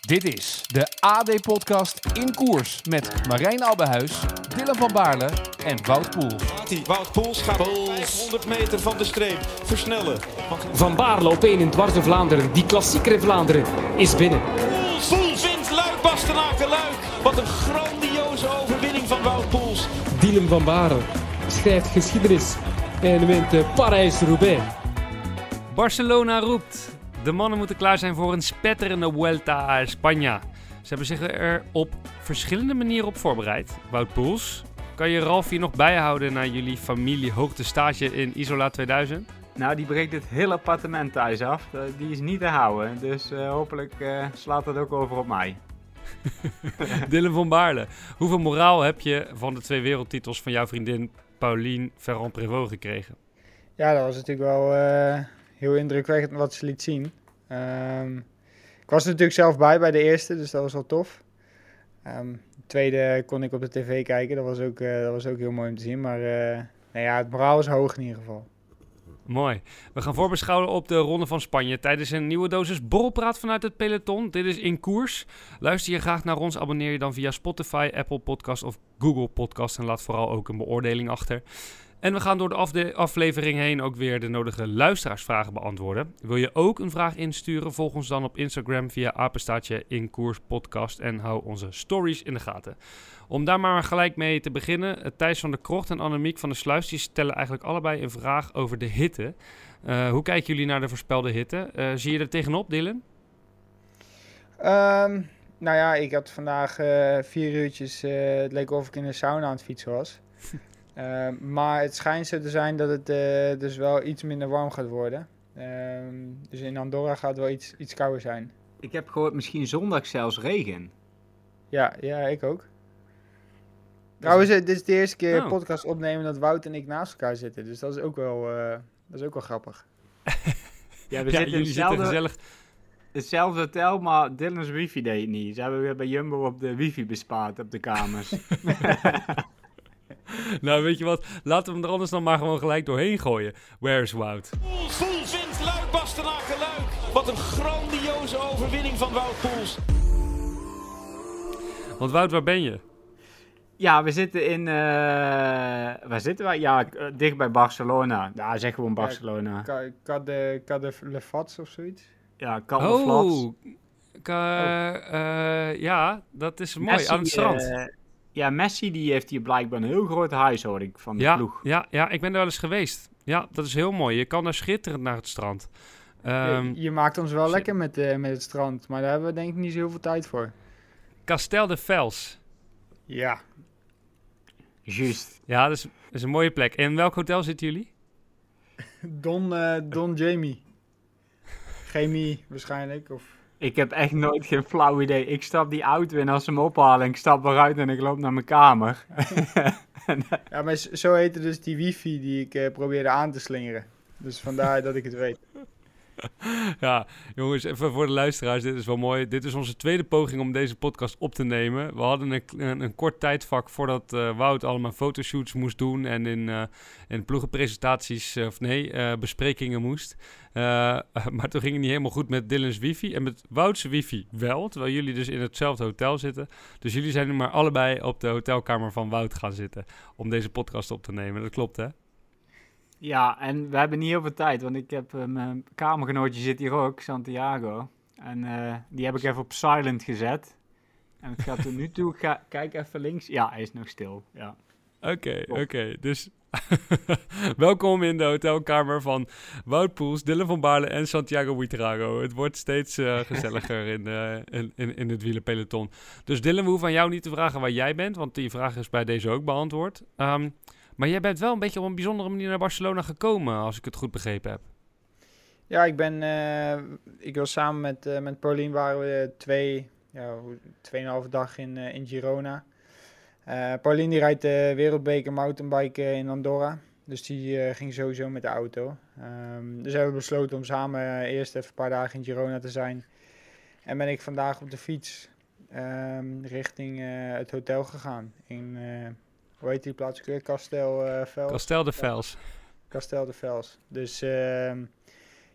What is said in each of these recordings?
Dit is de AD-podcast In Koers met Marijn Abbehuis, Dylan van Baarle en Wout Poels. Wout Poels gaat 500 meter van de streep versnellen. Van Baarle op 1 in Dwars de Vlaanderen. Die klassieker Vlaanderen is binnen. Poels, Poels wint Luik, Bastenaken Luik. Wat een grandioze overwinning van Wout Poels. Dylan van Baarle schrijft geschiedenis en wint Parijs-Roubaix. Barcelona roept. De mannen moeten klaar zijn voor een spetterende Vuelta a España. Ze hebben zich er op verschillende manieren op voorbereid. Wout Poels, kan je Ralf hier nog bijhouden naar jullie familie hoogtestage in Isola 2000? Nou, die breekt het hele appartement thuis af. Eh, Die is niet te houden. Dus eh, hopelijk eh, slaat dat ook over op mij. Dylan van Baarle, hoeveel moraal heb je van de twee wereldtitels van jouw vriendin Pauline Ferrand-Prévot gekregen? Ja, dat was natuurlijk wel eh, heel indrukwekkend wat ze liet zien. Ehm, ik was er natuurlijk zelf bij bij de eerste, dus dat was wel tof. Ehm, de tweede kon ik op de tv kijken, dat was ook, eh, dat was ook heel mooi om te zien. Maar eh, nou ja, het moraal is hoog in ieder geval. Mooi. We gaan voorbeschouwen op de Ronde van Spanje tijdens een nieuwe dosis borrelpraat vanuit het peloton. Dit is In Koers. Luister je graag naar ons, abonneer je dan via Spotify, Apple Podcast of Google Podcast en laat vooral ook een beoordeling achter. En we gaan door de afde- aflevering heen ook weer de nodige luisteraarsvragen beantwoorden. Wil je ook een vraag insturen? Volg ons dan op Instagram via apenstaatje in koers podcast en hou onze stories in de gaten. Om daar maar gelijk mee te beginnen, eh, Thijs van der Krocht en Annemiek van der Sluis die stellen eigenlijk allebei een vraag over de hitte. Eh, hoe kijken jullie naar de voorspelde hitte? Eh, zie je er tegenop, Dylan? Ehm, nou ja, ik had vandaag vier uurtjes, het leek of ik in de sauna aan het fietsen was. Ehm, maar het schijnt zo te zijn dat het eh, dus wel iets minder warm gaat worden. Ehm, dus in Andorra gaat het wel iets, iets kouder zijn. Ik heb gehoord misschien zondag zelfs regen. Ja, ja, ik ook. Trouwens, eh, dit is de eerste keer Oh. podcast opnemen dat Wout en ik naast elkaar zitten. Dus dat is ook wel, eh, dat is ook wel grappig. Ja, we ja, zitten in jullie zitten hetzelfde, gezellig. hetzelfde hotel, maar Dylan's wifi deed het niet. Ze hebben weer bij Jumbo op de wifi bespaard op de kamers. Nou, weet je wat? Laten we hem er anders dan maar gewoon gelijk doorheen gooien. Where is Wout? Poels, wint Luik, Bastenaken Luik. Wat een grandioze overwinning van Wout Poels. Want Wout, waar ben je? ja, we zitten in... eh, waar zitten wij? Ja, eh, dicht bij Barcelona. Ja, zeg gewoon Barcelona. Ka- Ka de, Ka de Le Fats of zoiets. Ja, Calderflats. Oh, ka- eh, ja, dat is mooi. Messi, aan het strand. Ja, Messi die heeft hier blijkbaar een heel groot huis, hoor ik, van de ja, ploeg. ja, ja, ik ben er wel eens geweest. Ja, dat is heel mooi. Je kan daar schitterend naar het strand. Ehm, je, je maakt ons wel lekker met, eh, met het strand, maar daar hebben we denk ik niet zo heel veel tijd voor. Castel de Vels. Ja. Juist. Ja, dat is, dat is een mooie plek. En in welk hotel zitten jullie? Don, eh, Don Jamie. Chemie waarschijnlijk. Of... Ik heb echt nooit geen flauw idee. Ik stap die auto in als ze hem ophalen. Ik stap eruit en ik loop naar mijn kamer. Ja, maar zo heette dus die wifi die ik eh, probeerde aan te slingeren. Dus vandaar dat ik het weet. Ja, jongens, even voor de luisteraars, dit is wel mooi. Dit is onze tweede poging om deze podcast op te nemen. We hadden een, een, kort tijdvak voordat eh, Wout allemaal fotoshoots moest doen en in, eh in ploegenpresentaties, eh, of nee, besprekingen moest. Maar toen ging het niet helemaal goed met Dylan's wifi en met Wout's wifi wel, terwijl jullie dus in hetzelfde hotel zitten. Dus jullie zijn nu maar allebei op de hotelkamer van Wout gaan zitten om deze podcast op te nemen. Dat klopt, hè? Ja, en we hebben niet heel veel tijd, want ik heb eh, mijn kamergenootje zit hier ook, Santiago. En eh, die heb ik even op silent gezet. En het gaat tot nu toe, ga, kijk even links. Ja, hij is nog stil. Ja. Oké, oké. Dus welkom in de hotelkamer van Wout Poels, Dylan van Baarle en Santiago Buitrago. Het wordt steeds eh, gezelliger in, eh, in, in, in het wielerpeloton. Dus Dylan, we hoeven aan jou niet te vragen waar jij bent, want die vraag is bij deze ook beantwoord. Ehm, maar jij bent wel een beetje op een bijzondere manier naar Barcelona gekomen, als ik het goed begrepen heb. Ja, ik ben... eh, ik was samen met, eh met Paulien waren we twee... Ja, tweeënhalve dag in, eh, in Girona. Paulien die rijdt de wereldbeker mountainbiken in Andorra. Dus die ging sowieso met de auto. Ehm, dus hebben we besloten om samen eerst even een paar dagen in Girona te zijn. En ben ik vandaag op de fiets ehm, richting het hotel gegaan. In, hoe heet die plaats ook eh, Vels. Castel de Vels. Castel de Vels. Dus ehm,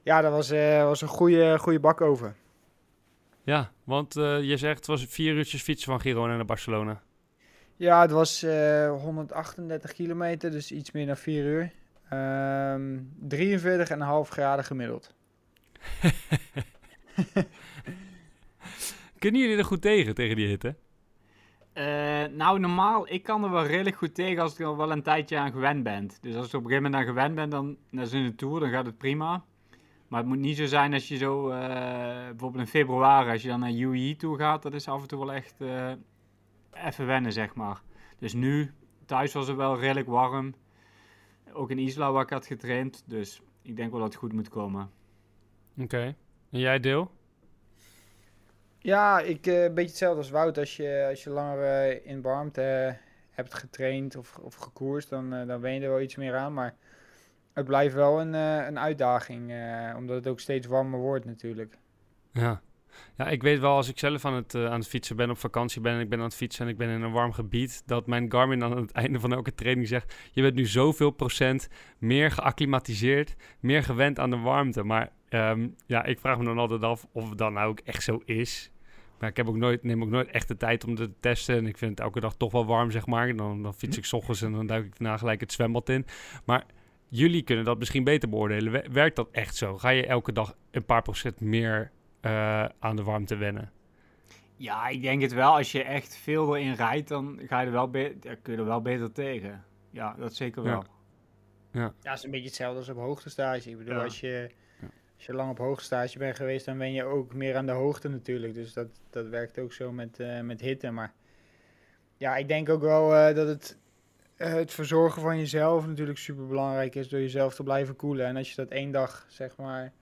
ja, dat was, eh, was een goede, goede bak over. Ja, want eh, je zegt het was vier uurtjes fietsen van Girona naar Barcelona. Ja, het was eh 138 kilometer, dus iets meer dan 4 uur. Ehm 43,5 graden gemiddeld. Kunnen jullie er goed tegen, tegen die hitte? Eh, nou, normaal, ik kan er wel redelijk goed tegen als ik er wel een tijdje aan gewend ben. Dus als er op een gegeven moment aan gewend ben, dan, dat is de Tour, dan gaat het prima. Maar het moet niet zo zijn als je zo, eh, bijvoorbeeld in februari, als je dan naar UAE toe gaat, dat is af en toe wel echt eh, even wennen, zeg maar. Dus nu, thuis was het wel redelijk warm. Ook in Isla waar ik had getraind, dus ik denk wel dat het goed moet komen. Oké. En jij deel? Ja, ik, eh, een beetje hetzelfde als Wout. Als je, als je langer eh, in warmte eh, hebt getraind of, of gekoerst, dan, dan je er wel iets meer aan. Maar het blijft wel een, een uitdaging, omdat het ook steeds warmer wordt natuurlijk. Ja. Ja, ik weet wel als ik zelf aan het, aan het fietsen ben, op vakantie ben en ik ben aan het fietsen en ik ben in een warm gebied, dat mijn Garmin aan het einde van elke training zegt, je bent nu zoveel procent meer geacclimatiseerd, meer gewend aan de warmte. Maar ehm, ja, ik vraag me dan altijd af of het dan nou ook echt zo is. Maar ik heb ook nooit, neem ook nooit echt de tijd om te testen. En ik vind het elke dag toch wel warm, zeg maar. Dan, dan fiets ik 's ochtends en dan duik ik daarna gelijk het zwembad in. Maar jullie kunnen dat misschien beter beoordelen. Wer- Werkt dat echt zo? Ga je elke dag een paar procent meer eh, aan de warmte wennen? Ja, ik denk het wel. Als je echt veel erin rijdt, dan ga je er wel ja, kun je er wel beter tegen. Ja, dat zeker Ja. wel. Ja, het is een beetje hetzelfde als op hoogtestage. Ik bedoel, Ja. als, je, Ja. Als je lang op hoogtestage bent geweest, dan ben je ook meer aan de hoogte natuurlijk. Dus dat, dat werkt ook zo met, eh, met hitte. Maar ja, ik denk ook wel eh, dat het, eh, het verzorgen van jezelf natuurlijk super belangrijk is door jezelf te blijven koelen. En als je dat één dag, zeg maar,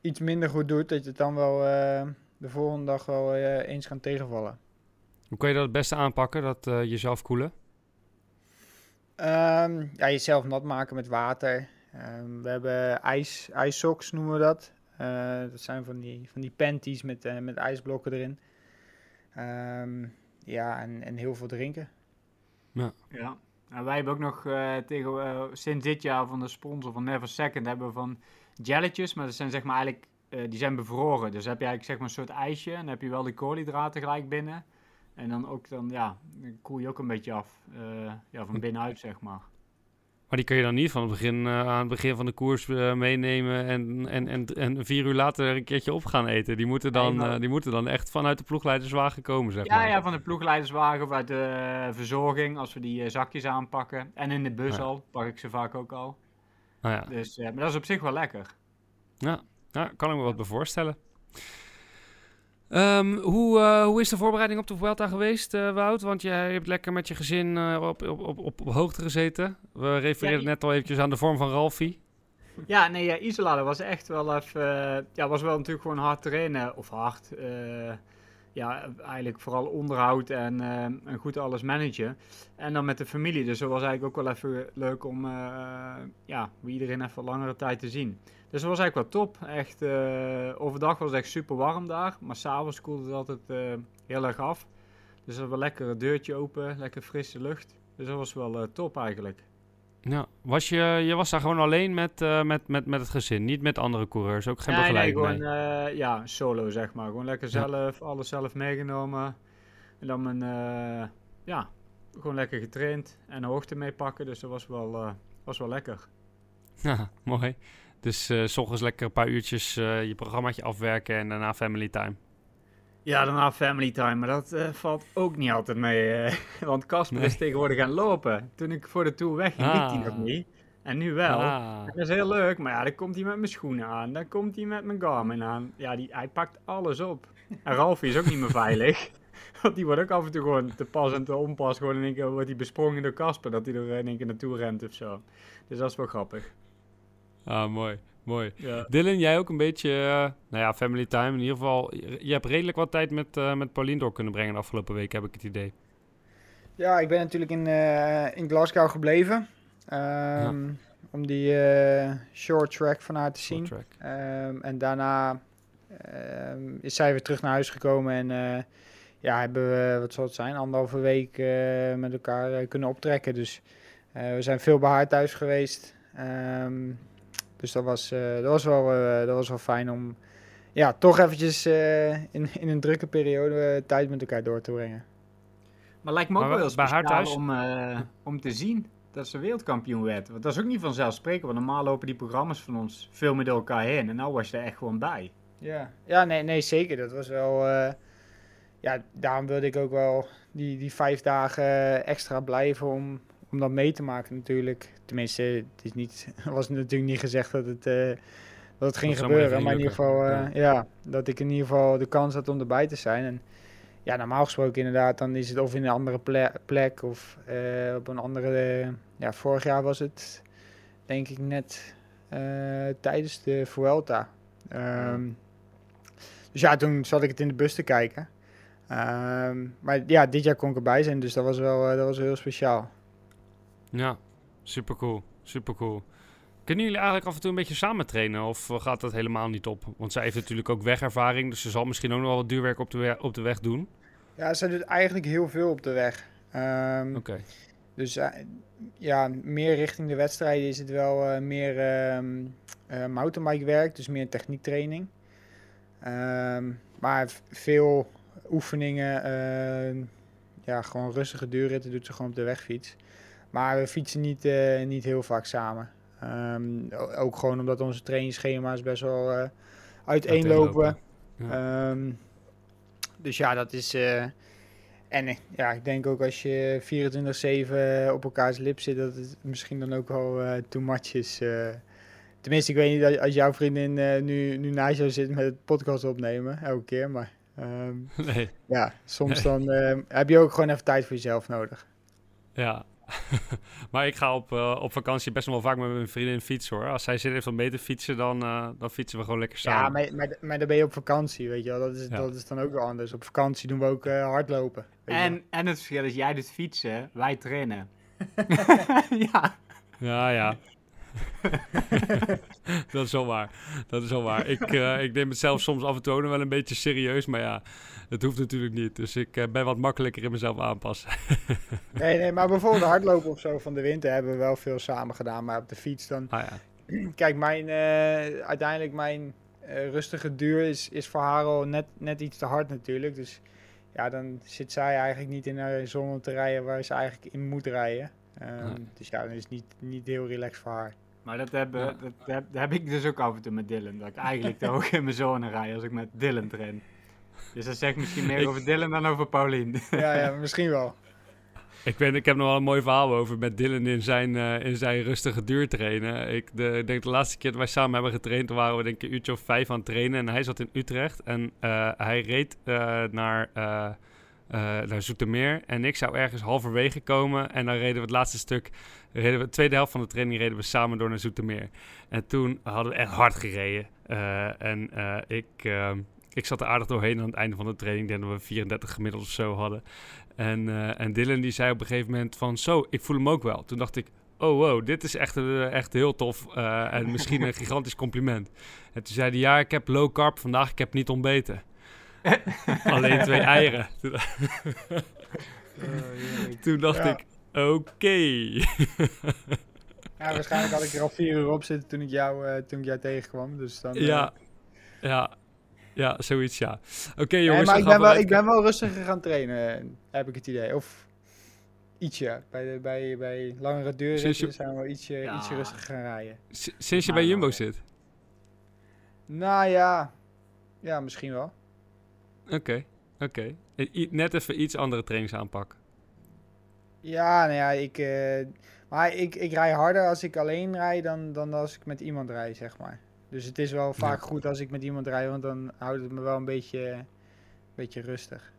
iets minder goed doet, dat je het dan wel de volgende dag wel eens kan tegenvallen. Hoe kun je dat het beste aanpakken, dat jezelf koelen? Ehm, ja, jezelf nat maken met water. Ehm, we hebben ijs, ijssocks noemen we dat. Eh, dat zijn van die, van die panties met, eh, met ijsblokken erin. Ehm, ja, en, en heel veel drinken. Ja. En wij hebben ook nog eh, tegen, sinds dit jaar van de sponsor van Never Second hebben we van jelletjes, maar dat zijn zeg maar eigenlijk, eh, die zijn bevroren. Dus heb je eigenlijk zeg maar een soort ijsje en dan heb je wel de koolhydraten gelijk binnen. En dan ook dan, ja, dan koel je ook een beetje af, eh, ja, van binnenuit zeg maar. Maar die kun je dan niet van het begin, eh, aan het begin van de koers eh, meenemen en, en, en, en vier uur later een keertje op gaan eten. Die moeten dan, eh, die moeten dan echt vanuit de ploegleiderswagen komen, zeg Ja, maar. ja, van de ploegleiderswagen of uit de verzorging, als we die zakjes aanpakken. En in de bus Ja. al, pak ik ze vaak ook al. Nou ja. Dus, maar dat is op zich wel lekker. Ja, kan ik me wat bij voorstellen. Ehm, hoe, eh, hoe is de voorbereiding op de Vuelta geweest, eh, Wout? Want jij hebt lekker met je gezin eh, op, op, op, op, hoogte gezeten. We refereerden Ja, net al eventjes aan de vorm van Ralfie. Ja, nee, ja, Isola, was echt wel even... ja, was wel natuurlijk gewoon hard trainen. Of hard. ja, eigenlijk vooral onderhoud en, en goed alles managen. En dan met de familie. Dus dat was eigenlijk ook wel even leuk om ja, iedereen even langere tijd te zien. Dus dat was eigenlijk wel top. Echt, eh, overdag was het echt super warm daar. Maar s'avonds koelde het altijd eh, heel erg af. Dus dat was wel lekker een deurtje open, lekker frisse lucht. Dus dat was wel eh, top eigenlijk. Ja, was je, je was daar gewoon alleen met, met, met, met het gezin, niet met andere coureurs, ook geen nee, nee, begeleiding gewoon mee? eh, ja, solo zeg maar. Gewoon lekker Ja. zelf, alles zelf meegenomen. En dan mijn, ja, gewoon lekker getraind en de hoogte meepakken. Dus dat was wel, was wel lekker. Ja, mooi. Dus s ochtends lekker een paar uurtjes eh, je programmaatje afwerken en daarna family time. Ja, daarna family time, maar dat eh, valt ook niet altijd mee. want Casper Nee. is tegenwoordig gaan lopen. Toen ik voor de Tour wegging, liep hij nog Ah. niet. En nu wel. Ah, Dat is heel leuk, maar ja, dan komt hij met mijn schoenen aan. Dan komt hij met mijn Garmin aan. Ja, die, hij pakt alles op. En Ralfie is ook niet meer veilig. Want die wordt ook af en toe gewoon te pas en te onpas. Gewoon in één keer wordt hij besprongen door Casper. Dat hij er in één keer naartoe rent of zo. Dus dat is wel grappig. Ah, mooi, mooi. Ja. Dylan, jij ook een beetje, eh, nou ja, family time. In ieder geval, je, je hebt redelijk wat tijd met, eh met Paulien door kunnen brengen de afgelopen week, heb ik het idee. Ja, ik ben natuurlijk in, eh, in Glasgow gebleven. ehm, om die eh, short track van haar te zien. Short. Ehm, en daarna ehm, is zij weer terug naar huis gekomen en eh, ja, hebben we, wat zal het zijn, anderhalve week eh, met elkaar kunnen optrekken. Dus eh, we zijn veel bij haar thuis geweest. Ehm, dus dat was, eh, dat, was wel, eh, dat was wel fijn om ja, toch eventjes eh, in, in een drukke periode tijd met elkaar door te brengen. Maar lijkt me ook Maar wel heel speciaal thuis? om, eh, om te zien dat ze wereldkampioen werd. Want dat is ook niet vanzelfsprekend, want normaal lopen die programma's van ons veel met elkaar heen. En nou was je er echt gewoon bij. Ja, ja nee, nee, zeker. Dat was wel. eh, ja, daarom wilde ik ook wel die, die vijf dagen extra blijven om, om dat mee te maken, natuurlijk. Tenminste, het is niet, was natuurlijk niet gezegd dat het, eh, dat het ging Dat gebeuren. Maar in ieder geval, eh, ja. dat ik in ieder geval de kans had om erbij te zijn. En ja, normaal gesproken inderdaad, dan is het of in een andere ple- plek of eh, op een andere. ja, vorig jaar was het, denk ik, net tijdens de Vuelta. Ehm, dus ja, toen zat ik het in de bus te kijken. Ehm, maar ja, dit jaar kon ik erbij zijn, dus dat was wel, dat was wel heel speciaal. Ja, super cool. Super cool. Kunnen jullie eigenlijk af en toe een beetje samen trainen? Of eh, gaat dat helemaal niet op? Want zij heeft natuurlijk ook wegervaring. Dus ze zal misschien ook nog wel wat duurwerk op de, we- op de weg doen. Ja, ze doet eigenlijk heel veel op de weg. Ehm, Oké. Dus eh, ja, meer richting de wedstrijden is het wel eh, meer eh, mountainbike werk, dus meer techniektraining. Ehm, maar veel oefeningen, ja, gewoon rustige duurritten doet ze gewoon op de wegfiets. Maar we fietsen niet, eh, niet heel vaak samen. Ehm, ook gewoon omdat onze trainingsschema's best wel eh, uiteenlopen. Ja. Ehm, dus ja, dat is. eh, en ja, ik denk ook als je 24-7 op elkaars lip zit, dat het misschien dan ook wel eh too much is. tenminste, ik weet niet als- als jouw vriendin nu, nu naast jou zit met het podcast opnemen, elke keer. Maar ehm, Nee, ja, soms dan heb je ook gewoon even tijd voor jezelf nodig. ja. maar ik ga op, eh, op vakantie best wel vaak met mijn vriendin fietsen hoor. Als zij zin heeft om mee te fietsen, dan, eh, dan fietsen we gewoon lekker samen. Ja, maar, maar, maar dan ben je op vakantie, weet je wel. Dat is, Ja. dat is dan ook wel anders. Op vakantie doen we ook eh, hardlopen. weet je wel. En, en het verschil is, jij doet fietsen, wij trainen. ja. Ja, ja. dat is wel waar. Dat is wel waar. Ik, eh, ik neem het zelf soms af en toe nog wel een beetje serieus. Maar ja, dat hoeft natuurlijk niet. Dus ik eh, ben wat makkelijker in mezelf aanpassen. Nee, nee, maar bijvoorbeeld hardlopen of zo van de winter hebben we wel veel samen gedaan. Maar op de fiets dan... ah ja. Kijk, mijn, eh, uiteindelijk mijn rustige duur is, is voor haar al net, net iets te hard natuurlijk. Dus ja, dan zit zij eigenlijk niet in een zone te rijden waar ze eigenlijk in moet rijden. Ehm, Nee. Dus ja, dan is niet, niet heel relaxed voor haar. Maar dat heb, Ja. dat, heb, dat heb ik dus ook af en toe met Dylan. Dat ik eigenlijk te hoog in mijn zone rij als ik met Dylan train. Dus dat zegt misschien meer Ik- over Dylan dan over Paulien. Ja, ja misschien wel. Ik, ben, ik heb nog wel een mooi verhaal over met Dylan in zijn, eh, in zijn rustige duur trainen. Ik de, ik denk de laatste keer dat wij samen hebben getraind, toen waren we denk ik een uurtje of vijf aan het trainen. En hij zat in Utrecht en eh, hij reed eh, naar, naar Zoetermeer. En ik zou ergens halverwege komen en dan reden we het laatste stuk, reden we, de tweede helft van de training reden we samen door naar Zoetermeer. En toen hadden we echt hard gereden. Eh, en eh, ik... ik zat er aardig doorheen aan het einde van de training. Ik denk dat we 34 gemiddeld of zo hadden. En, eh, en Dylan die zei op een gegeven moment van... Zo, ik voel hem ook wel. Toen dacht ik... Oh wow, dit is echt, eh, echt heel tof. eh, en misschien een gigantisch compliment. En toen zei hij... Ja, ik heb low carb vandaag. Ik heb niet ontbeten. Alleen twee eieren. Toen, toen dacht Ja. ik... Oké. Ja, waarschijnlijk had ik er al vier uur op zitten toen ik jou, eh, toen ik jou tegenkwam. Dus dan, eh, ja, ja, ja, zoiets ja. Oké jongens, maar ik gaan ben, we wel, ik ben wel rustiger gaan trainen, heb ik het idee. Of ietsje. Bij, de, bij, bij langere duurritten je- zijn we wel ietsje, Ja. ietsje rustiger gaan rijden. S- Sinds je bij Nou, Jumbo ja. zit. Nou ja, ja misschien wel. Oké, oké. Net even iets andere trainingsaanpak. Ja, nou ja, ik, eh, maar ik, ik rij harder als ik alleen rijd dan, dan als ik met iemand rijd, zeg maar. Dus het is wel vaak goed als ik met iemand rijd, want dan houdt het me wel een beetje, een beetje rustig.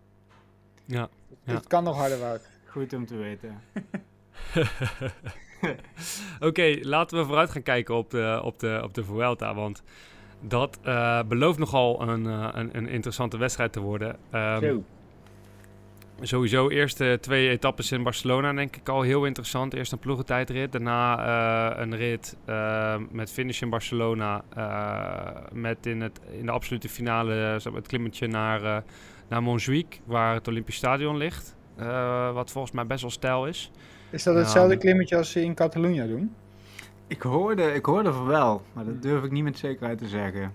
Ja, ja. Het kan nog harder, Wout. Goed om te weten. Oké, laten we vooruit gaan kijken op de, op de, op de Vuelta. Want dat eh, belooft nogal een, eh, een, een interessante wedstrijd te worden. Ehm, Zo. Sowieso eerste twee etappes in Barcelona denk ik al heel interessant. Eerst een ploegentijdrit, daarna eh, een rit eh, met finish in Barcelona. eh, met in, het, in de absolute finale het klimmetje naar, eh naar Montjuïc, waar het Olympisch Stadion ligt. Eh, wat volgens mij best wel stijl is. Is dat hetzelfde klimmetje als ze in Catalonië doen? Ik hoorde, ik hoorde van wel, maar dat durf ik niet met zekerheid te zeggen.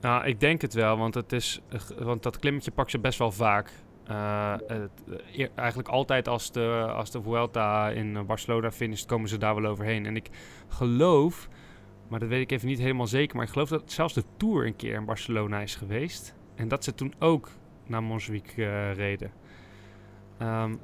Nou, ik denk het wel, want, het is, want dat klimmetje pakt ze best wel vaak. Eh, het- eh, eer- eigenlijk altijd als de, als de Vuelta in Barcelona finisht, komen ze daar wel overheen. En ik geloof, maar dat weet ik even niet helemaal zeker, maar ik geloof dat zelfs de Tour een keer in Barcelona is geweest. En dat ze toen ook naar Montjuïc eh, reden. Ehm,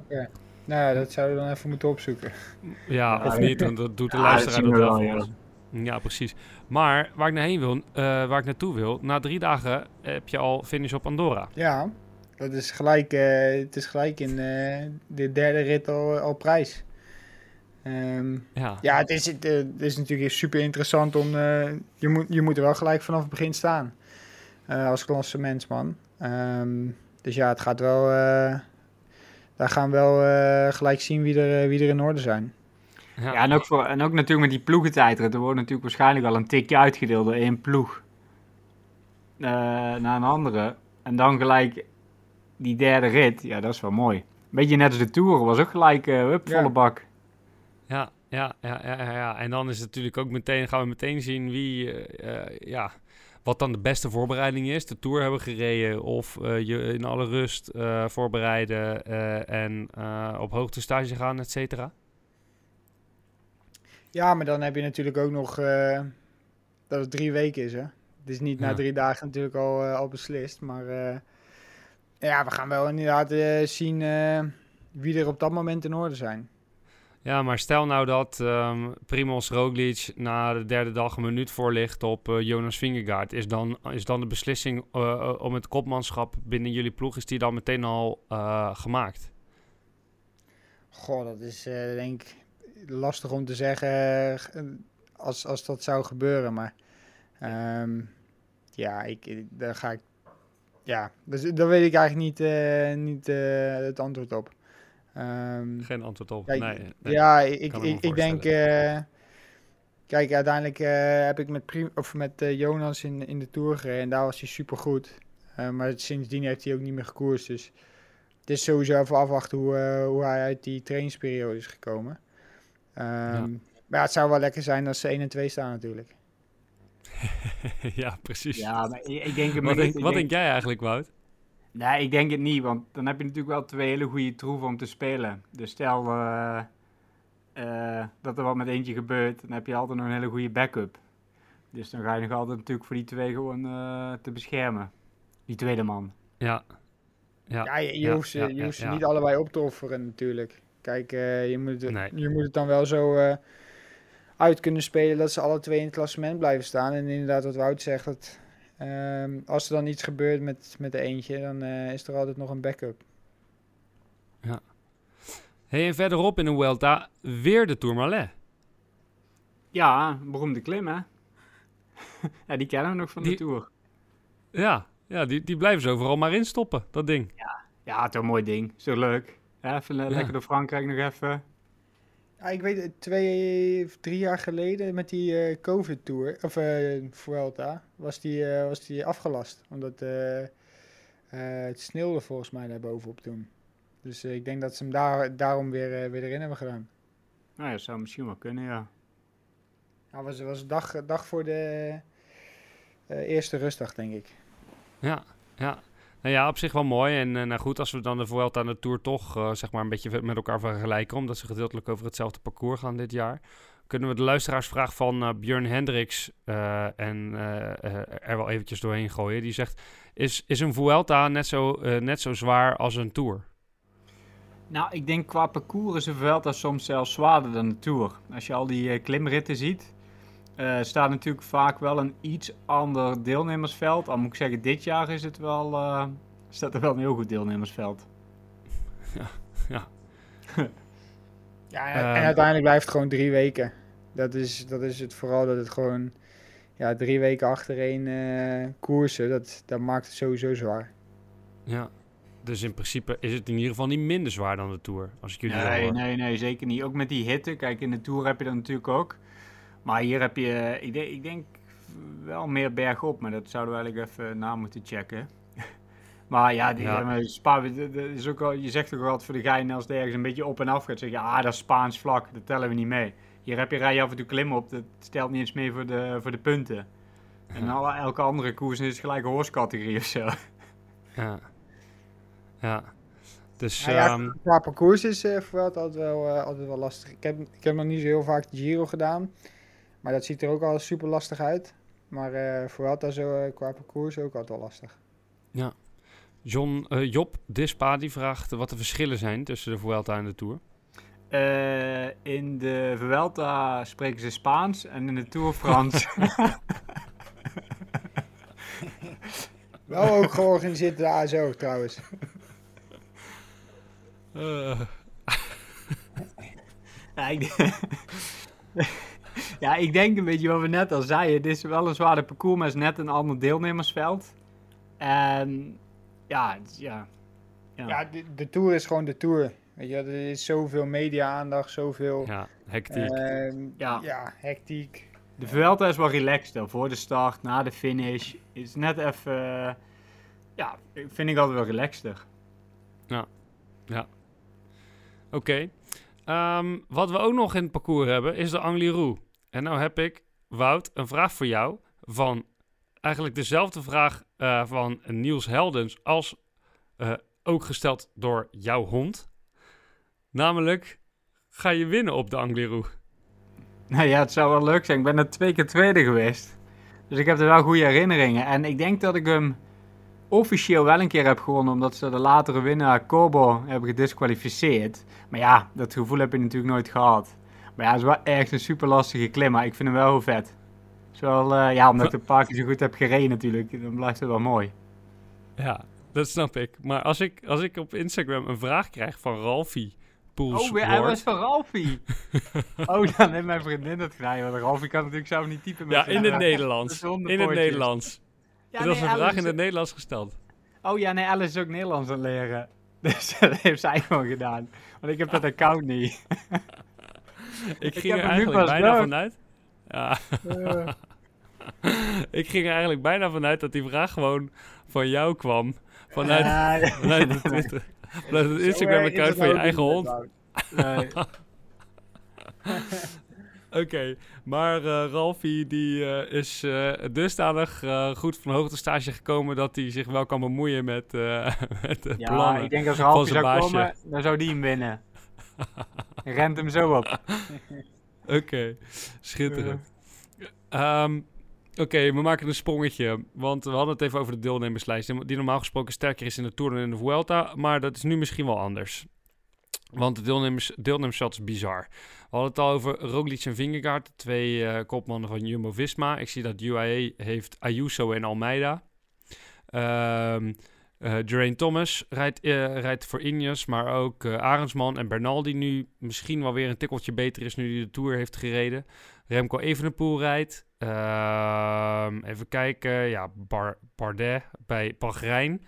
Nou ja, dat zouden we dan even moeten opzoeken. ja, Ja, of ja. niet, want dat doet de luisteraar dat we wel ja. ons. Ja, precies. Maar waar ik naar heen wil, eh, waar ik naartoe wil, na drie dagen heb je al finish op Andorra. Ja, dat is gelijk, eh, het is gelijk in eh, de derde rit al, al prijs. Ehm, Ja. ja, het is, het, het is natuurlijk super interessant om. je, moet, je moet er wel gelijk vanaf het begin staan. eh, als klassementsman. Ehm dus ja, het gaat wel. Daar gaan we wel eh, gelijk zien wie er, eh, wie er in orde zijn. Ja. Ja, en ook, voor, en ook natuurlijk met die ploegentijdrit. Er wordt natuurlijk waarschijnlijk al een tikje uitgedeeld door één ploeg eh, naar een andere. En dan gelijk die derde rit. Ja, dat is wel mooi. Beetje net als de Tour. Was ook gelijk eh hup, Ja. volle bak. Ja, ja, ja, ja, ja. En dan is het natuurlijk ook meteen, gaan we meteen zien wie, ja, wat dan de beste voorbereiding is. De Tour hebben gereden of eh, je in alle rust eh, voorbereiden eh, en op hoogtestage gaan, et cetera. Ja, maar dan heb je natuurlijk ook nog dat het drie weken is. Hè? Het is niet na drie dagen natuurlijk al, al beslist. Maar ja, we gaan wel inderdaad zien wie er op dat moment in orde zijn. Ja, maar stel nou dat ehm Primoz Roglic na de derde dag een minuut voor ligt op eh, Jonas Vingegaard. Is dan, is dan de beslissing eh, eh, om het kopmanschap binnen jullie ploeg, is die dan meteen al gemaakt? Goh, dat is denk ik lastig om te zeggen als, als dat zou gebeuren. Maar ehm, ja, ik, daar ga ik. Ja, dus, daar weet ik eigenlijk niet, niet het antwoord op. Ehm, Geen antwoord op. Kijk, nee, nee. Ja, ik, ik, ik denk. eh, kijk, uiteindelijk eh, heb ik met, Prim, of met eh, Jonas in, in de Tour gereden en daar was hij super goed. maar sindsdien heeft hij ook niet meer gekoerst. Dus het is sowieso even afwachten hoe, hoe hij uit die trainingsperiode is gekomen. Ehm, Maar ja, het zou wel lekker zijn als ze 1 en 2 staan natuurlijk. ja, precies. Ja, maar ik, ik denk wat denk, Ik wat denk- denk jij eigenlijk, Wout? Nee, ik denk het niet, want dan heb je natuurlijk wel twee hele goede troeven om te spelen. Dus stel eh, eh, dat er wat met eentje gebeurt, dan heb je altijd nog een hele goede backup. Dus dan ga je nog altijd natuurlijk voor die twee gewoon eh, te beschermen. Die tweede man. Ja. Ja. Ja, je, je ja, hoeft ze, ja, je ja, hoeft ze ja. niet allebei op te offeren natuurlijk. Kijk, eh, je, moet het, Nee. je moet het dan wel zo eh, uit kunnen spelen dat ze alle twee in het klassement blijven staan. En inderdaad, wat Wout zegt, dat, ehm, als er dan iets gebeurt met, met de eentje, dan eh, is er altijd nog een backup. Hey, en verderop in de Vuelta weer de Tourmalet. Ja, beroemde klim hè. ja, die kennen we nog van Die- de Tour. Ja, ja die, die blijven ze overal maar instoppen, dat ding. Ja, toch een mooi ding. Zo leuk. Ja, even Ja. lekker door Frankrijk nog even. Ja, ik weet het, twee, drie jaar geleden met die eh, COVID-tour, of eh Vuelta, was die, eh, was die afgelast. Omdat eh, eh, het sneeuwde volgens mij daar bovenop toen. Dus ik denk dat ze hem daar, daarom weer, weer erin hebben gedaan. Nou ja, zou misschien wel kunnen, ja. Nou, was, was dag, dag voor de eh, eerste rustdag, denk ik. Ja, ja. Nou ja, op zich wel mooi. En eh, nou goed, als we dan de Vuelta en de Tour toch eh, zeg maar een beetje met elkaar vergelijken, omdat ze gedeeltelijk over hetzelfde parcours gaan dit jaar, kunnen we de luisteraarsvraag van eh, Björn Hendricks en er wel eventjes doorheen gooien. Die zegt, is, is een Vuelta net zo, net zo zwaar als een Tour? Nou, ik denk qua parcours is een Vuelta soms zelfs zwaarder dan de Tour. Als je al die klimritten ziet, eh, staat natuurlijk vaak wel een iets ander deelnemersveld. Al moet ik zeggen, dit jaar is het wel, eh, staat er wel een heel goed deelnemersveld. Ja, en, Ehm, en uiteindelijk blijft het gewoon drie weken. Dat is, dat is het vooral, dat het gewoon ja, drie weken achtereen eh koersen, dat, dat maakt het sowieso zwaar. Ja. Dus in principe is het in ieder geval niet minder zwaar dan de Tour. Als ik jullie Nee, nee, nee, zeker niet. Ook met die hitte. Kijk, in de Tour heb je dat natuurlijk ook. Maar hier heb je, ik denk, ik denk wel meer bergop. Maar dat zouden we eigenlijk even na moeten checken. maar ja, die, Ja. eh, Spa, dat- is ook al, je zegt ook altijd voor de gein als het ergens een beetje op en af gaat. Zeg je, ah, dat is Spaans vlak. Dat tellen we niet mee. Hier heb je rij je af en toe klimmen op. Dat stelt niet eens mee voor de, voor de punten. En alle, elke andere koers is gelijk een horsecategorie of zo. Ja. Ja. Dus Nou ja, ehm, qua parcours is eh Vuelta altijd wel, eh, altijd wel lastig. Ik heb, ik heb nog niet zo heel vaak de Giro gedaan. Maar dat ziet er ook al super lastig uit. Maar eh Vuelta zo eh, qua parcours ook altijd wel lastig. John, eh, Job Dispa die vraagt wat de verschillen zijn tussen de Vuelta en de Tour. Eh, in de Vuelta spreken ze Spaans en in de Tour Frans. Wel ook georganiseerd door de ASO trouwens. ja, ik, ja, ik denk een beetje wat we net al zeiden. Het is wel een zware parcours, maar het is net een ander deelnemersveld. En ja, ja. ja. Ja, de, de Tour is gewoon de Tour. Weet je, er is zoveel media-aandacht, zoveel Ja, hectiek. ehm, Ja. ja, hectiek. De Vuelta is wel relaxed voor de start, na de finish. Is net even, eh, ja, vind ik altijd wel relaxter. Oké. Ehm, wat we ook nog in het parcours hebben is de Angliru. En nou heb ik, Wout, een vraag voor jou. Van eigenlijk dezelfde vraag eh, van Niels Heldens als eh, ook gesteld door jouw hond. Namelijk, ga je winnen op de Angliru? Nou ja, het zou wel leuk zijn. Ik ben er twee keer tweede geweest. Dus ik heb er wel goede herinneringen. En ik denk dat ik hem officieel wel een keer heb gewonnen. Omdat ze de latere winnaar Kobo hebben gedisqualificeerd. Maar ja, dat gevoel heb je natuurlijk nooit gehad. Maar ja, het is wel echt een super lastige klim. Maar ik vind hem wel heel vet. Het is wel, eh, ja, omdat ik een paar keer zo goed heb gereden natuurlijk. Dan blijft het wel mooi. Ja, dat snap ik. Maar als ik, als ik op Instagram een vraag krijg van Ralfie Oh, weer, hij was van Ralfie. oh, dan heeft mijn vriendin dat gedaan. Want Ralfie kan natuurlijk zelf niet typen. met Ja, in het Nederlands. In het. Nederlands. Ja, dat was een vraag in het Nederlands gesteld. Oh ja, nee, Alice is ook Nederlands aan leren. Dus dat heeft zij gewoon gedaan. Want ik heb dat account niet. Ik ging er eigenlijk bijna leuk. vanuit. Ja. ik ging er eigenlijk bijna vanuit dat die vraag gewoon van jou kwam. Vanuit, Ja, vanuit het Twitter. Vanuit het Instagram-account van je eigen hond. nee. Oké, maar eh Ralfie die eh, is eh, dusdanig eh, goed van hoogtestage gekomen dat hij zich wel kan bemoeien met, eh, met de Ja, plannen. ik denk als Ralfie zijn zou baasje. komen, dan zou die hem winnen. Rent hem zo op. Oké, schitterend. Ehm, Oké, we maken een sprongetje. Want we hadden het even over de deelnemerslijst. Die normaal gesproken sterker is in de Tour dan in de Vuelta. Maar dat is nu misschien wel anders. Want de deelnemers, is bizar. We hadden het al over Roglic en Vingegaard. de Twee eh, kopmannen van Jumbo-Visma. Ik zie dat UAE heeft Ayuso en Almeida. Ehm Geraint Thomas rijdt, eh, rijdt voor Ineos, maar ook eh Arendsman en Bernal, die nu misschien wel weer een tikkeltje beter is nu hij de Tour heeft gereden. Remco Evenepoel rijdt. Ehm, even kijken, ja, Bar Bardet bij Bahrein.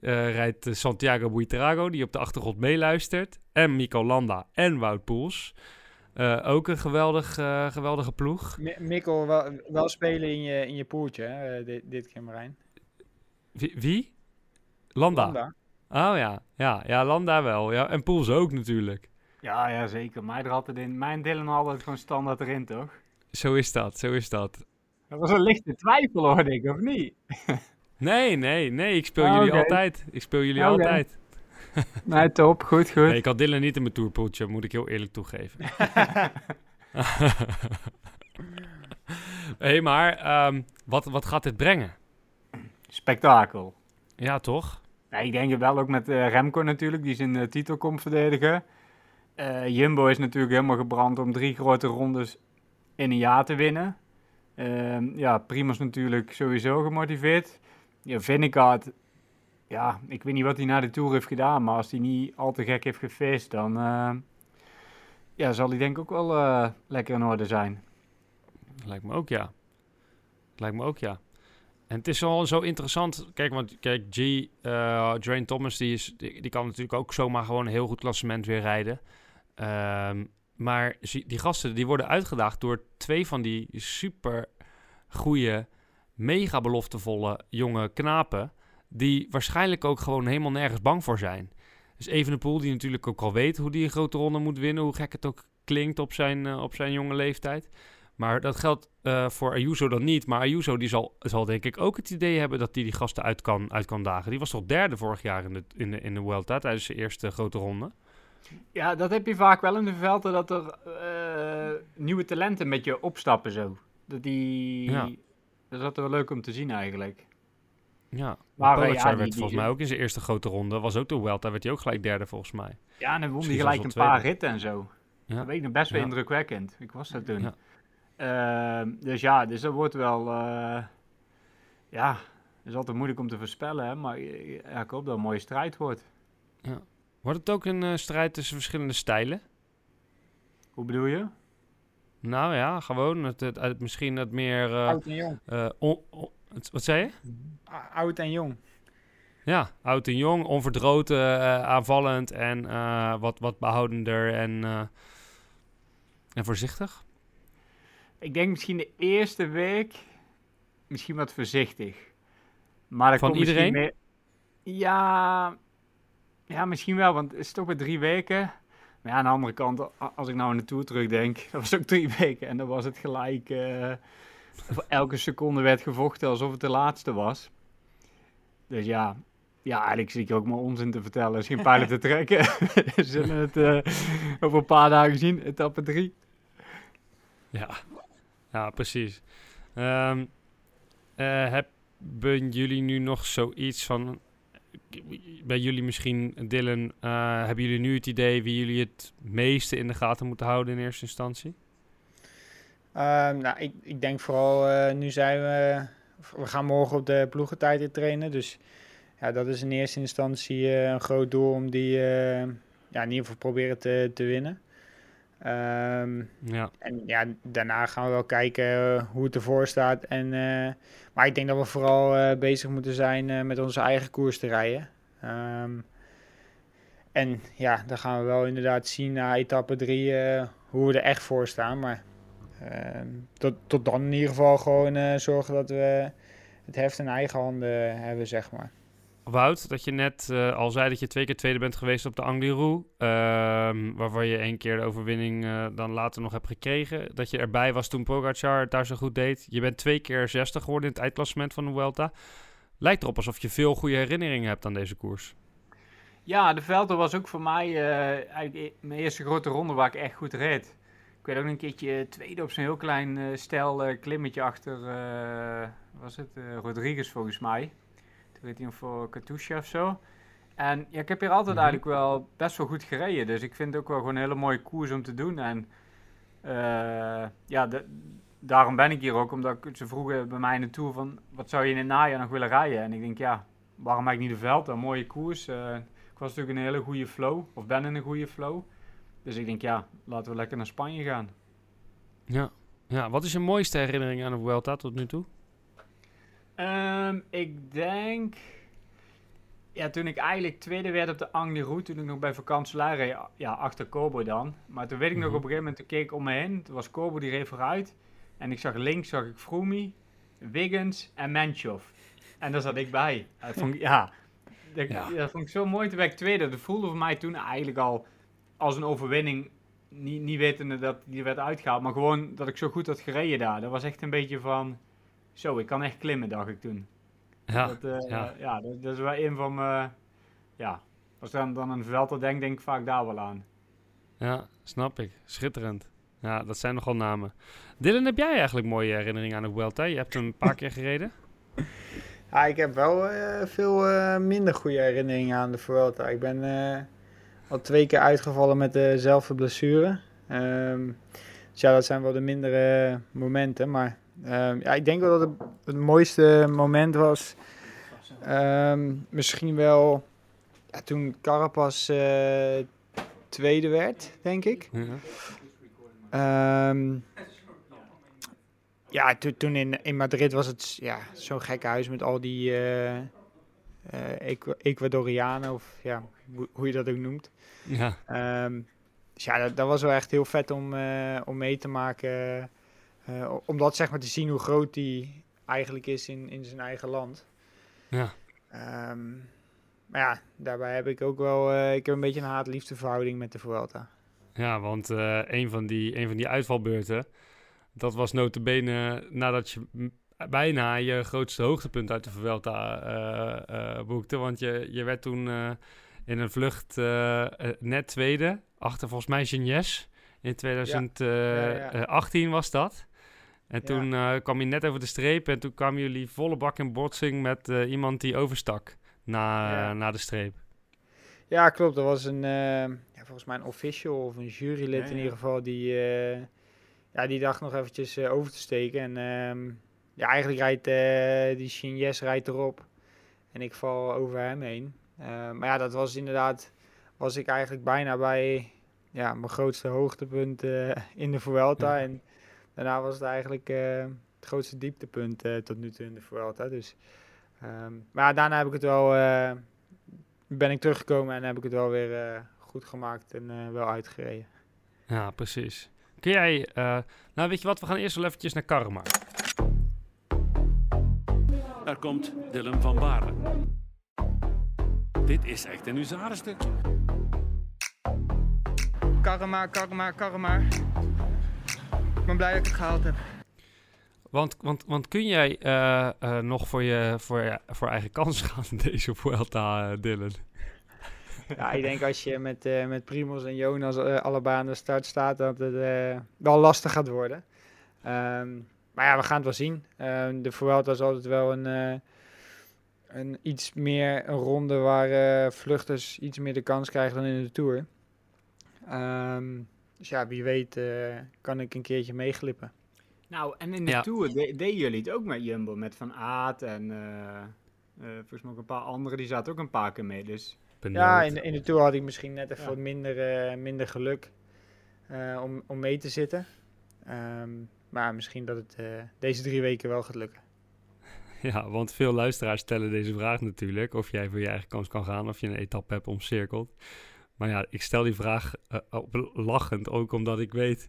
eh, rijdt Santiago Buitrago, die op de achtergrond meeluistert. En Mico Landa en Wout Poels. Ook een geweldig, geweldige ploeg. Mi- Mikkel, wel, wel spelen in je, in je poeltje, hè, dit, dit keer Marijn. Wie? wie? Landa. Landa. Oh ja. ja, ja, Landa wel. Ja, en Poels ook natuurlijk. Ja, ja, zeker. Mij er altijd in. Mijn Dylan altijd gewoon standaard erin, toch? Zo is dat, zo is dat. Dat was een lichte twijfel, hoorde ik, of niet? Nee, nee, nee, ik speel Ah, jullie altijd. Ik speel jullie Oké. altijd. Nee, top. Goed, goed. Nee, ik had Dylan niet in mijn tourpoeltje, moet ik heel eerlijk toegeven. Hé, hey, maar ehm, wat, wat gaat dit brengen? Spektakel. Ja, toch? Ja, ik denk wel ook met eh, Remco natuurlijk, die zijn eh, titel komt verdedigen. Eh, Jumbo is natuurlijk helemaal gebrand om drie grote rondes in een jaar te winnen. Ehm, ja, Primoz natuurlijk sowieso gemotiveerd. Ja, Vingegaard, ja, ik weet niet wat hij na de Tour heeft gedaan, maar als hij niet al te gek heeft gefeest, dan ja, zal hij denk ik ook wel lekker in orde zijn. Lijkt me ook ja. Lijkt me ook ja. En het is al zo interessant. Kijk, want kijk, G, uh, Thomas, die, is, die, kan natuurlijk ook zomaar gewoon een heel goed klassement weer rijden. Um, maar die gasten die worden uitgedaagd door twee van die super goede, mega beloftevolle jonge knapen. Die waarschijnlijk ook gewoon helemaal nergens bang voor zijn. Dus Evenepoel, die natuurlijk ook al weet hoe die een grote ronde moet winnen. Hoe gek het ook klinkt op zijn, uh, op zijn jonge leeftijd. Maar dat geldt uh, voor Ayuso dan niet. Maar Ayuso die zal, zal denk ik ook het idee hebben dat hij die, die gasten uit kan, uit kan dagen. Die was toch derde vorig jaar in de, in de, in de Vuelta tijdens de eerste grote ronde. Ja, dat heb je vaak wel in de velden, dat er uh, nieuwe talenten met je opstappen zo. Dat die... Ja. Dat is altijd wel leuk om te zien eigenlijk. Ja, maar Pogacar ja, werd volgens mij ook in zijn eerste grote ronde. Was ook de Vuelta, werd hij ook gelijk derde volgens mij. Ja, en dan won hij gelijk een paar ritten en zo. Ja. Dat weet ik nog best wel ja. indrukwekkend. Ik was dat toen. Ja. Uh, dus ja, dus dat wordt wel... Uh, ja, het is altijd moeilijk om te voorspellen, hè, maar ja, ik hoop dat het een mooie strijd wordt. Ja. Wordt het ook een uh, strijd tussen verschillende stijlen? Hoe bedoel je? Nou ja, gewoon het, het, het misschien het meer... Uh, oud en jong. Uh, on, on, wat zei je? Oud en jong. Ja, oud en jong, onverdroten, aanvallend en wat, wat behoudender en, en voorzichtig. Ik denk misschien de eerste week misschien wat voorzichtig. Maar Van iedereen? Meer... Ja, ja, misschien wel, want het is toch weer drie weken. Maar ja, aan de andere kant, als ik nou aan de Tour terugdenk, dat was ook drie weken. En dan was het gelijk, uh, elke seconde werd gevochten alsof het de laatste was. Dus ja, ja eigenlijk zit ik ook maar onzin te vertellen. Er is geen pijlen te trekken. We zullen het uh, over een paar dagen zien, etappe drie. Ja, ja precies. Um, uh, hebben jullie nu nog zoiets van bij jullie misschien, Dylan, uh, hebben jullie nu het idee wie jullie het meeste in de gaten moeten houden in eerste instantie? Uh, nou, ik, ik denk vooral, uh, nu zijn we, we gaan morgen op de ploegentijd in trainen, dus ja, dat is in eerste instantie een groot doel om die ja, in ieder geval proberen te, te winnen. Um, ja. En ja, daarna gaan we wel kijken uh, hoe het ervoor staat. En, uh, maar ik denk dat we vooral uh, bezig moeten zijn met onze eigen koers te rijden. Um, en ja, dan gaan we wel inderdaad zien na etappe 3 hoe we er echt voor staan. Maar ehm, tot, tot dan in ieder geval gewoon zorgen dat we het heft in eigen handen hebben, zeg maar. Wout, dat je net uh, al zei dat je twee keer tweede bent geweest op de Angliru. Uh, waarvan je één keer de overwinning uh, dan later nog hebt gekregen. Dat je erbij was toen Pogacar het daar zo goed deed. Je bent twee keer 60 geworden in het eindklassement van de Vuelta. Lijkt erop alsof je veel goede herinneringen hebt aan deze koers. Ja, de Velden was ook voor mij eigenlijk e-, mijn eerste grote ronde waar ik echt goed reed. Ik weet ook een keertje tweede op zo'n heel klein stel klimmetje achter, was het, Rodriguez volgens mij weet niet of voor Katusha of zo. En ja, ik heb hier altijd mhm. eigenlijk wel best wel goed gereden. Dus ik vind het ook wel gewoon een hele mooie koers om te doen. En uh, ja, de, daarom ben ik hier ook. Omdat ze vroegen bij mij in de Tour van... Wat zou je in het najaar nog willen rijden? En ik denk, ja, waarom heb ik niet de veld? Een mooie koers. Uh, ik was natuurlijk een hele goede flow. Of ben in een goede flow. Dus ik denk, ja, laten we lekker naar Spanje gaan. Ja. ja, wat is je mooiste herinnering aan de Vuelta tot nu toe? Um, ik denk... Ja, toen ik eigenlijk tweede werd op de Angliru, toen ik nog bij vakantielaar reed, ja, achter Kobo dan. Maar toen weet ik nog mhm. op een gegeven moment, toen keek ik om me heen, toen was Kobo die reed vooruit. En ik zag links, zag ik Froome, Wiggins en Menchov. En daar zat ik bij. Dat vond ik, ja, dat, ja. dat vond ik zo mooi. Toen werd ik tweede. Dat voelde voor mij toen eigenlijk al als een overwinning. Niet, niet wetende dat die werd uitgehaald, maar gewoon dat ik zo goed had gereden daar. Dat was echt een beetje van zo, ik kan echt klimmen, dacht ik toen. Ja, dat, uh, ja. ja dat, dat, is wel een van mijn... Ja, als ik dan, dan een Vuelta denk, denk ik vaak daar wel aan. Ja, snap ik. Schitterend. Ja, dat zijn nogal namen. Dylan, heb jij eigenlijk mooie herinneringen aan de Vuelta? Je hebt een paar keer gereden. Ja, ik heb wel uh, veel uh, minder goede herinneringen aan de Vuelta. Ik ben uh, al twee keer uitgevallen met dezelfde blessure. Um, dus ja, dat zijn wel de mindere momenten. Maar Um, ja, ik denk wel dat het, het mooiste moment was. Um, misschien wel ja, toen Carapaz uh, tweede werd, denk ik. Ja. Um, ja, to- toen in, in Madrid was het ja, zo'n gekke huis met al die eh, eh, Ecuadorianen, of ja, hoe, hoe je dat ook noemt. Ja, Ehm, dus ja, dat, dat was wel echt heel vet om, eh, om mee te maken. Eh, om dat zeg maar te zien hoe groot die eigenlijk is in, in zijn eigen land. ja. Ehm, maar ja, daarbij heb ik ook wel eh, ik heb een beetje een haat-liefde verhouding met de Vuelta. Ja, want eh, een, van die, een van die uitvalbeurten, dat was notabene nadat je bijna je grootste hoogtepunt uit de Vuelta boekte. Want je, je werd toen in een vlucht net tweede, achter volgens mij Gignes. In 2018 ja. was dat. En Ja. toen eh, kwam je net over de streep en toen kwamen jullie volle bak in botsing met eh, iemand die overstak na, Ja. na de streep. Ja, klopt. Er was een, eh, ja, volgens mij een official of een jurylid in ieder geval die, eh, ja, die dacht nog eventjes eh, over te steken. En ehm, ja, eigenlijk rijdt eh, die Shinjes rijdt erop en ik val over hem heen. Eh, maar ja, dat was inderdaad, was ik eigenlijk bijna bij ja, mijn grootste hoogtepunt eh, in de Vuelta. Ja. En daarna was het eigenlijk eh, het grootste dieptepunt eh, tot nu toe in de Vuelta. Dus, ehm, maar ja, daarna heb ik het wel... eh, ben ik teruggekomen en heb ik het wel weer eh, goed gemaakt en eh, wel uitgereden. Ja, precies. Kun jij, eh, nou weet je wat, we gaan eerst wel eventjes naar Karma. Daar komt Dylan van Baarle. Dit is echt een huzarenstuk. Karma, karma, karma. Blij dat ik het gehaald heb. Want, want, want kun jij eh, eh, nog voor je, voor je voor eigen kans gaan in deze Vuelta, eh, Dylan? Ja, ik denk als je met, eh met Primos en Jonas allebei aan de start staat, dat het eh, wel lastig gaat worden. Ehm, maar ja, we gaan het wel zien. Ehm, de Vuelta is altijd wel een, eh, een iets meer een ronde waar eh, vluchters iets meer de kans krijgen dan in de Tour. Ehm, dus ja, wie weet eh, kan ik een keertje meeglippen. Nou, en in de Ja. Tour de- deden jullie het ook met Jumbo, met Van Aert en eh, eh, volgens mij ook een paar anderen, die zaten ook een paar keer mee. Dus Ja, in, de- in de Tour had ik misschien net even Ja. wat minder, minder geluk eh, om, om mee te zitten. Ehm, maar misschien dat het eh, deze drie weken wel gaat lukken. Ja, want veel luisteraars stellen deze vraag natuurlijk. Of jij voor je eigen kans kan gaan, of je een etappe hebt omcirkeld. Maar ja, ik stel die vraag eh, op- lachend, ook omdat ik weet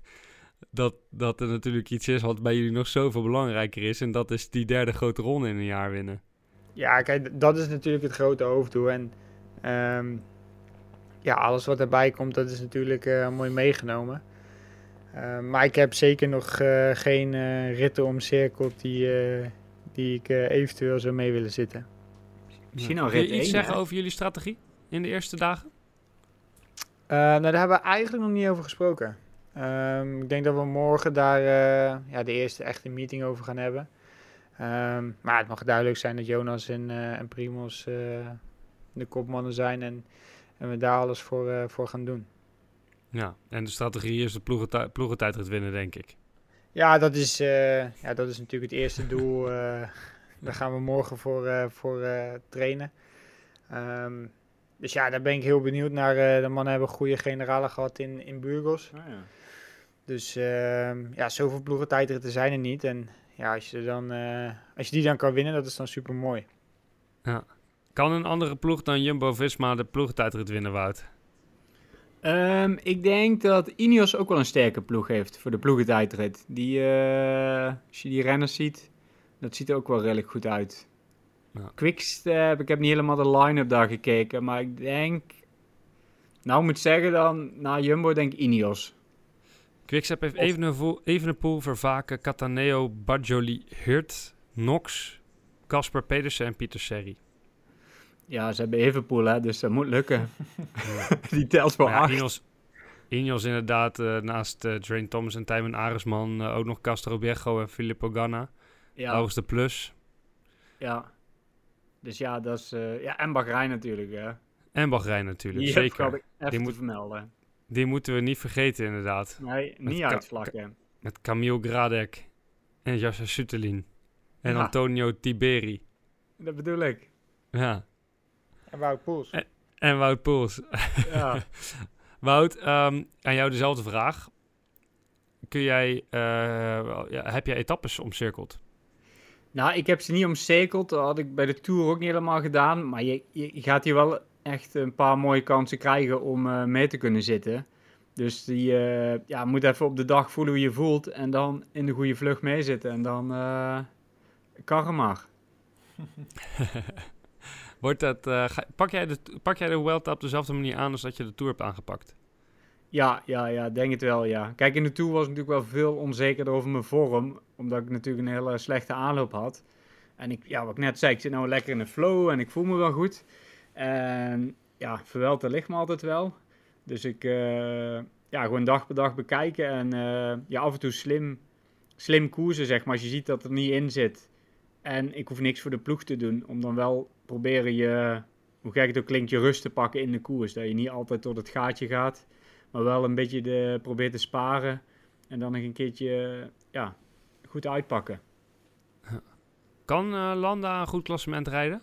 dat, dat er natuurlijk iets is wat bij jullie nog zoveel belangrijker is. En dat is die derde grote ronde in een jaar winnen. Ja, kijk, dat is natuurlijk het grote hoofddoel. En ehm, ja, alles wat erbij komt, dat is natuurlijk eh, mooi meegenomen. Ehm, maar ik heb zeker nog eh, geen eh, ritten omcirkeld die, eh, die ik eh, eventueel zou mee willen zitten. misschien al Kun je rit iets 1, zeggen hè? over jullie strategie in de eerste dagen? Eh, nou, daar hebben we eigenlijk nog niet over gesproken. Ehm, ik denk dat we morgen daar eh, ja, de eerste echte meeting over gaan hebben. Ehm, maar het mag duidelijk zijn dat Jonas en, eh en Primos de kopmannen zijn en, en we daar alles voor, voor gaan doen. Ja, en de strategie is de ploegentij- ploegentijdrit winnen, denk ik. Ja, dat is, ja, dat is natuurlijk het eerste doel. daar gaan we morgen voor, voor trainen. Ehm, dus ja, daar ben ik heel benieuwd naar. eh, de mannen hebben goede generalen gehad in, in Burgos. Ah, ja. Dus ehm, ja, zoveel ploegentijdritten zijn er niet. En ja, als je, dan, eh, als je die dan kan winnen, dat is dan super mooi. Kan een andere ploeg dan Jumbo-Visma de ploegentijdrit winnen, Wout? Ehm, ik denk dat Ineos ook wel een sterke ploeg heeft voor de ploegentijdrit. Die, eh, als je die renners ziet, dat ziet er ook wel redelijk goed uit. Ja. Quickstep, ik heb niet helemaal de line-up daar gekeken, maar ik denk... Nou, ik moet zeggen dan, na Jumbo denk ik Ineos. Quickstep heeft Evenepoel, Evenepoel Vervaken, Cataneo, Bajoli, Hurt, Knox, Casper Pedersen en Pieter Serri. Ja, ze hebben Evenpoel, hè, dus dat moet lukken. die telt voor Maar ja, acht. Ineos, Ineos inderdaad, eh, naast eh Drain Thomas en Tijmen Aresman, eh, ook nog Castro Viejo en Filippo Ganna. Ja, de plus. ja. Dus ja, dat is... eh, ja, en Bahrein natuurlijk, hè. En Bahrein natuurlijk, Die zeker. had ik even Die moet- vermelden. Die moeten we niet vergeten inderdaad. Nee, Met niet Ka- uitvlakken. Met Camille Gradek en Jassa Sutelin. En Ja. Antonio Tiberi. Dat bedoel ik. Ja. En Wout Poels. En Wout Poels. Ja. Wout, ehm, aan jou dezelfde vraag. kun jij, eh, wel, ja, heb jij etappes omcirkeld? Nou, ik heb ze niet omcirkeld. Dat had ik bij de Tour ook niet helemaal gedaan. Maar je, je gaat hier wel echt een paar mooie kansen krijgen om eh, mee te kunnen zitten. Dus die eh, ja, moet even op de dag voelen hoe je voelt. En dan in de goede vlucht meezitten. En dan uh, karren maar. Wordt dat, eh, pak, jij de, pak jij de op dezelfde manier aan als dat je de Tour hebt aangepakt? Ja, ja, ja, denk het wel, ja. Kijk, in de Tour was ik natuurlijk wel veel onzekerder over mijn vorm. Omdat ik natuurlijk een hele slechte aanloop had. En ik, ja, wat ik net zei, ik zit nou lekker in de flow en ik voel me wel goed. En ja, Vuelta ligt me altijd wel. Dus ik, eh, ja, gewoon dag per dag bekijken. En eh, ja, af en toe slim, slim koersen, zeg maar. Als je ziet dat er niet in zit. En ik hoef niks voor de ploeg te doen. Om dan wel proberen je, hoe gek het ook klinkt, je rust te pakken in de koers. Dat je niet altijd tot het gaatje gaat. Maar wel een beetje de, probeert te sparen. En dan nog een keertje ja, goed uitpakken. Kan eh, Landa een goed klassement rijden?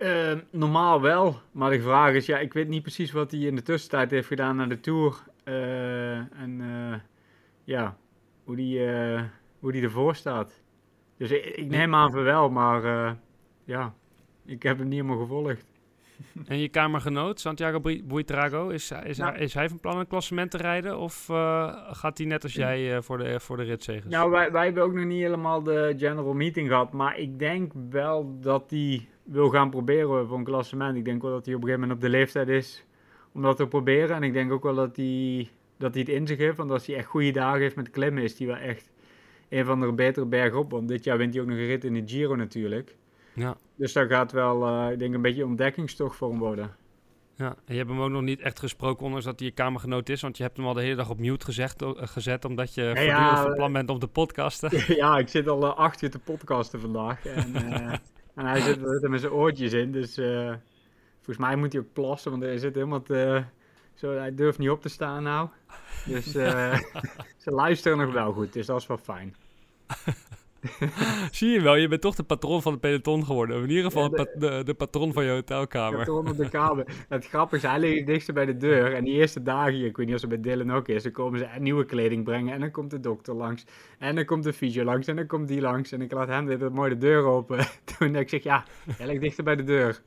Eh, normaal wel, maar de vraag is, ja, ik weet niet precies wat hij in de tussentijd heeft gedaan naar de Tour. Eh, en eh, ja, hoe die, hoe die ervoor staat. Dus ik, ik neem aan van wel, maar ja, ik heb hem niet helemaal gevolgd. En je kamergenoot, Santiago Bui- Buitrago, is, is, Nou. hij, is hij van plan een klassement te rijden? Of eh, gaat hij net als jij eh, voor de, voor de ritzegers? Nou, wij, wij hebben ook nog niet helemaal de general meeting gehad, maar ik denk wel dat hij wil gaan proberen voor een klassement. Ik denk wel dat hij op een gegeven moment op de leeftijd is om dat te proberen. En ik denk ook wel dat hij, dat hij het in zich heeft, want als hij echt goede dagen heeft met klimmen, is hij wel echt een van de betere bergen op. Want dit jaar wint hij ook nog een rit in de Giro natuurlijk. Ja. Dus dat gaat wel, eh, ik denk, een beetje ontdekkingstocht voor hem worden. Ja, en je hebt hem ook nog niet echt gesproken, ondanks dat hij je kamergenoot is. Want je hebt hem al de hele dag op mute gezegd, eh, gezet, omdat je voortdurend ja, van plan bent om te podcasten. ja, ik zit al eh, acht uur te podcasten vandaag. En, eh, en hij zit er met zijn oortjes in. Dus eh, volgens mij moet hij ook plassen, want hij zit helemaal te... Zo, hij durft niet op te staan nou. Dus eh, ze luisteren nog wel goed, dus dat is wel fijn. Zie je wel, je bent toch de patroon van het peloton geworden. Of in ieder geval Ja, de- de, de patroon van je hotelkamer. er onder de kamer. Het grappige is, hij ligt het dichtst bij de deur. En die eerste dagen, hier, ik weet niet of het bij Dylan ook is, dan komen ze nieuwe kleding brengen. En dan komt de dokter langs. En dan komt de fysio langs. En dan komt die langs. En ik laat hem dit mooi de deur open. Toen ik zeg, ja, hij ligt dichter bij de deur.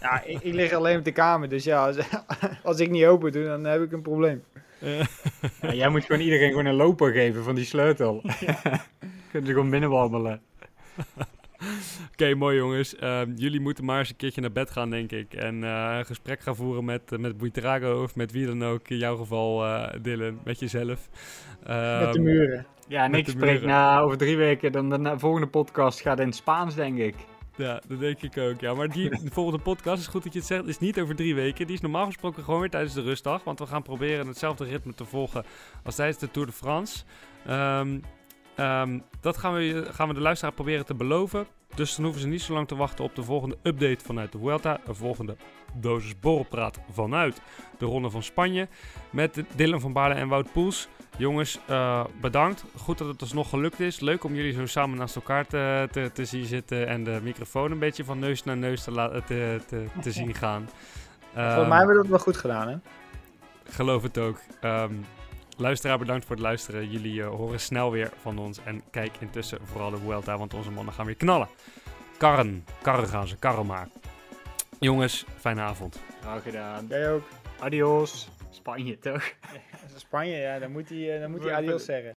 Ja, ik, ik lig alleen op de kamer, dus ja, als, als ik niet open doe, dan heb ik een probleem. Ja, jij moet gewoon iedereen gewoon een loper geven van die sleutel. Kunnen ze gewoon binnenwandelen. Oké, mooi jongens. Ehm, jullie moeten maar eens een keertje naar bed gaan, denk ik. En eh, een gesprek gaan voeren met, uh, met Buitrago of met wie dan ook. In jouw geval, uh, Dylan, met jezelf. Ehm, met de muren. Ja, en met ik de spreek na over drie weken. Dan de volgende podcast gaat in het Spaans, denk ik. Ja, dat denk ik ook. Ja, maar die de volgende podcast, is goed dat je het zegt, is niet over drie weken. Die is normaal gesproken gewoon weer tijdens de rustdag. Want we gaan proberen hetzelfde ritme te volgen als tijdens de Tour de France. Ehm, ehm, dat gaan we, gaan we de luisteraar proberen te beloven. Dus dan hoeven ze niet zo lang te wachten op de volgende update vanuit de Vuelta. Een volgende dosis borrelpraat vanuit de Ronde van Spanje. Met Dylan van Baarle en Wout Poels. Jongens, uh, bedankt. Goed dat het alsnog gelukt is. Leuk om jullie zo samen naast elkaar te, te, te zien zitten. En de microfoon een beetje van neus naar neus te, la- te, te, te zien gaan. Volgens mij hebben we dat wel goed gedaan, hè? Geloof het ook. Um, luisteraar, bedankt voor het luisteren. Jullie uh, horen snel weer van ons. En kijk intussen vooral de Vuelta, want onze mannen gaan weer knallen. Karren. Karren gaan ze. Karren maar. Jongens, fijne avond. Graag gedaan. Jij ook. Adios. Spanje, toch? Spanje, ja, dan moet hij, dan moet hij adios zeggen.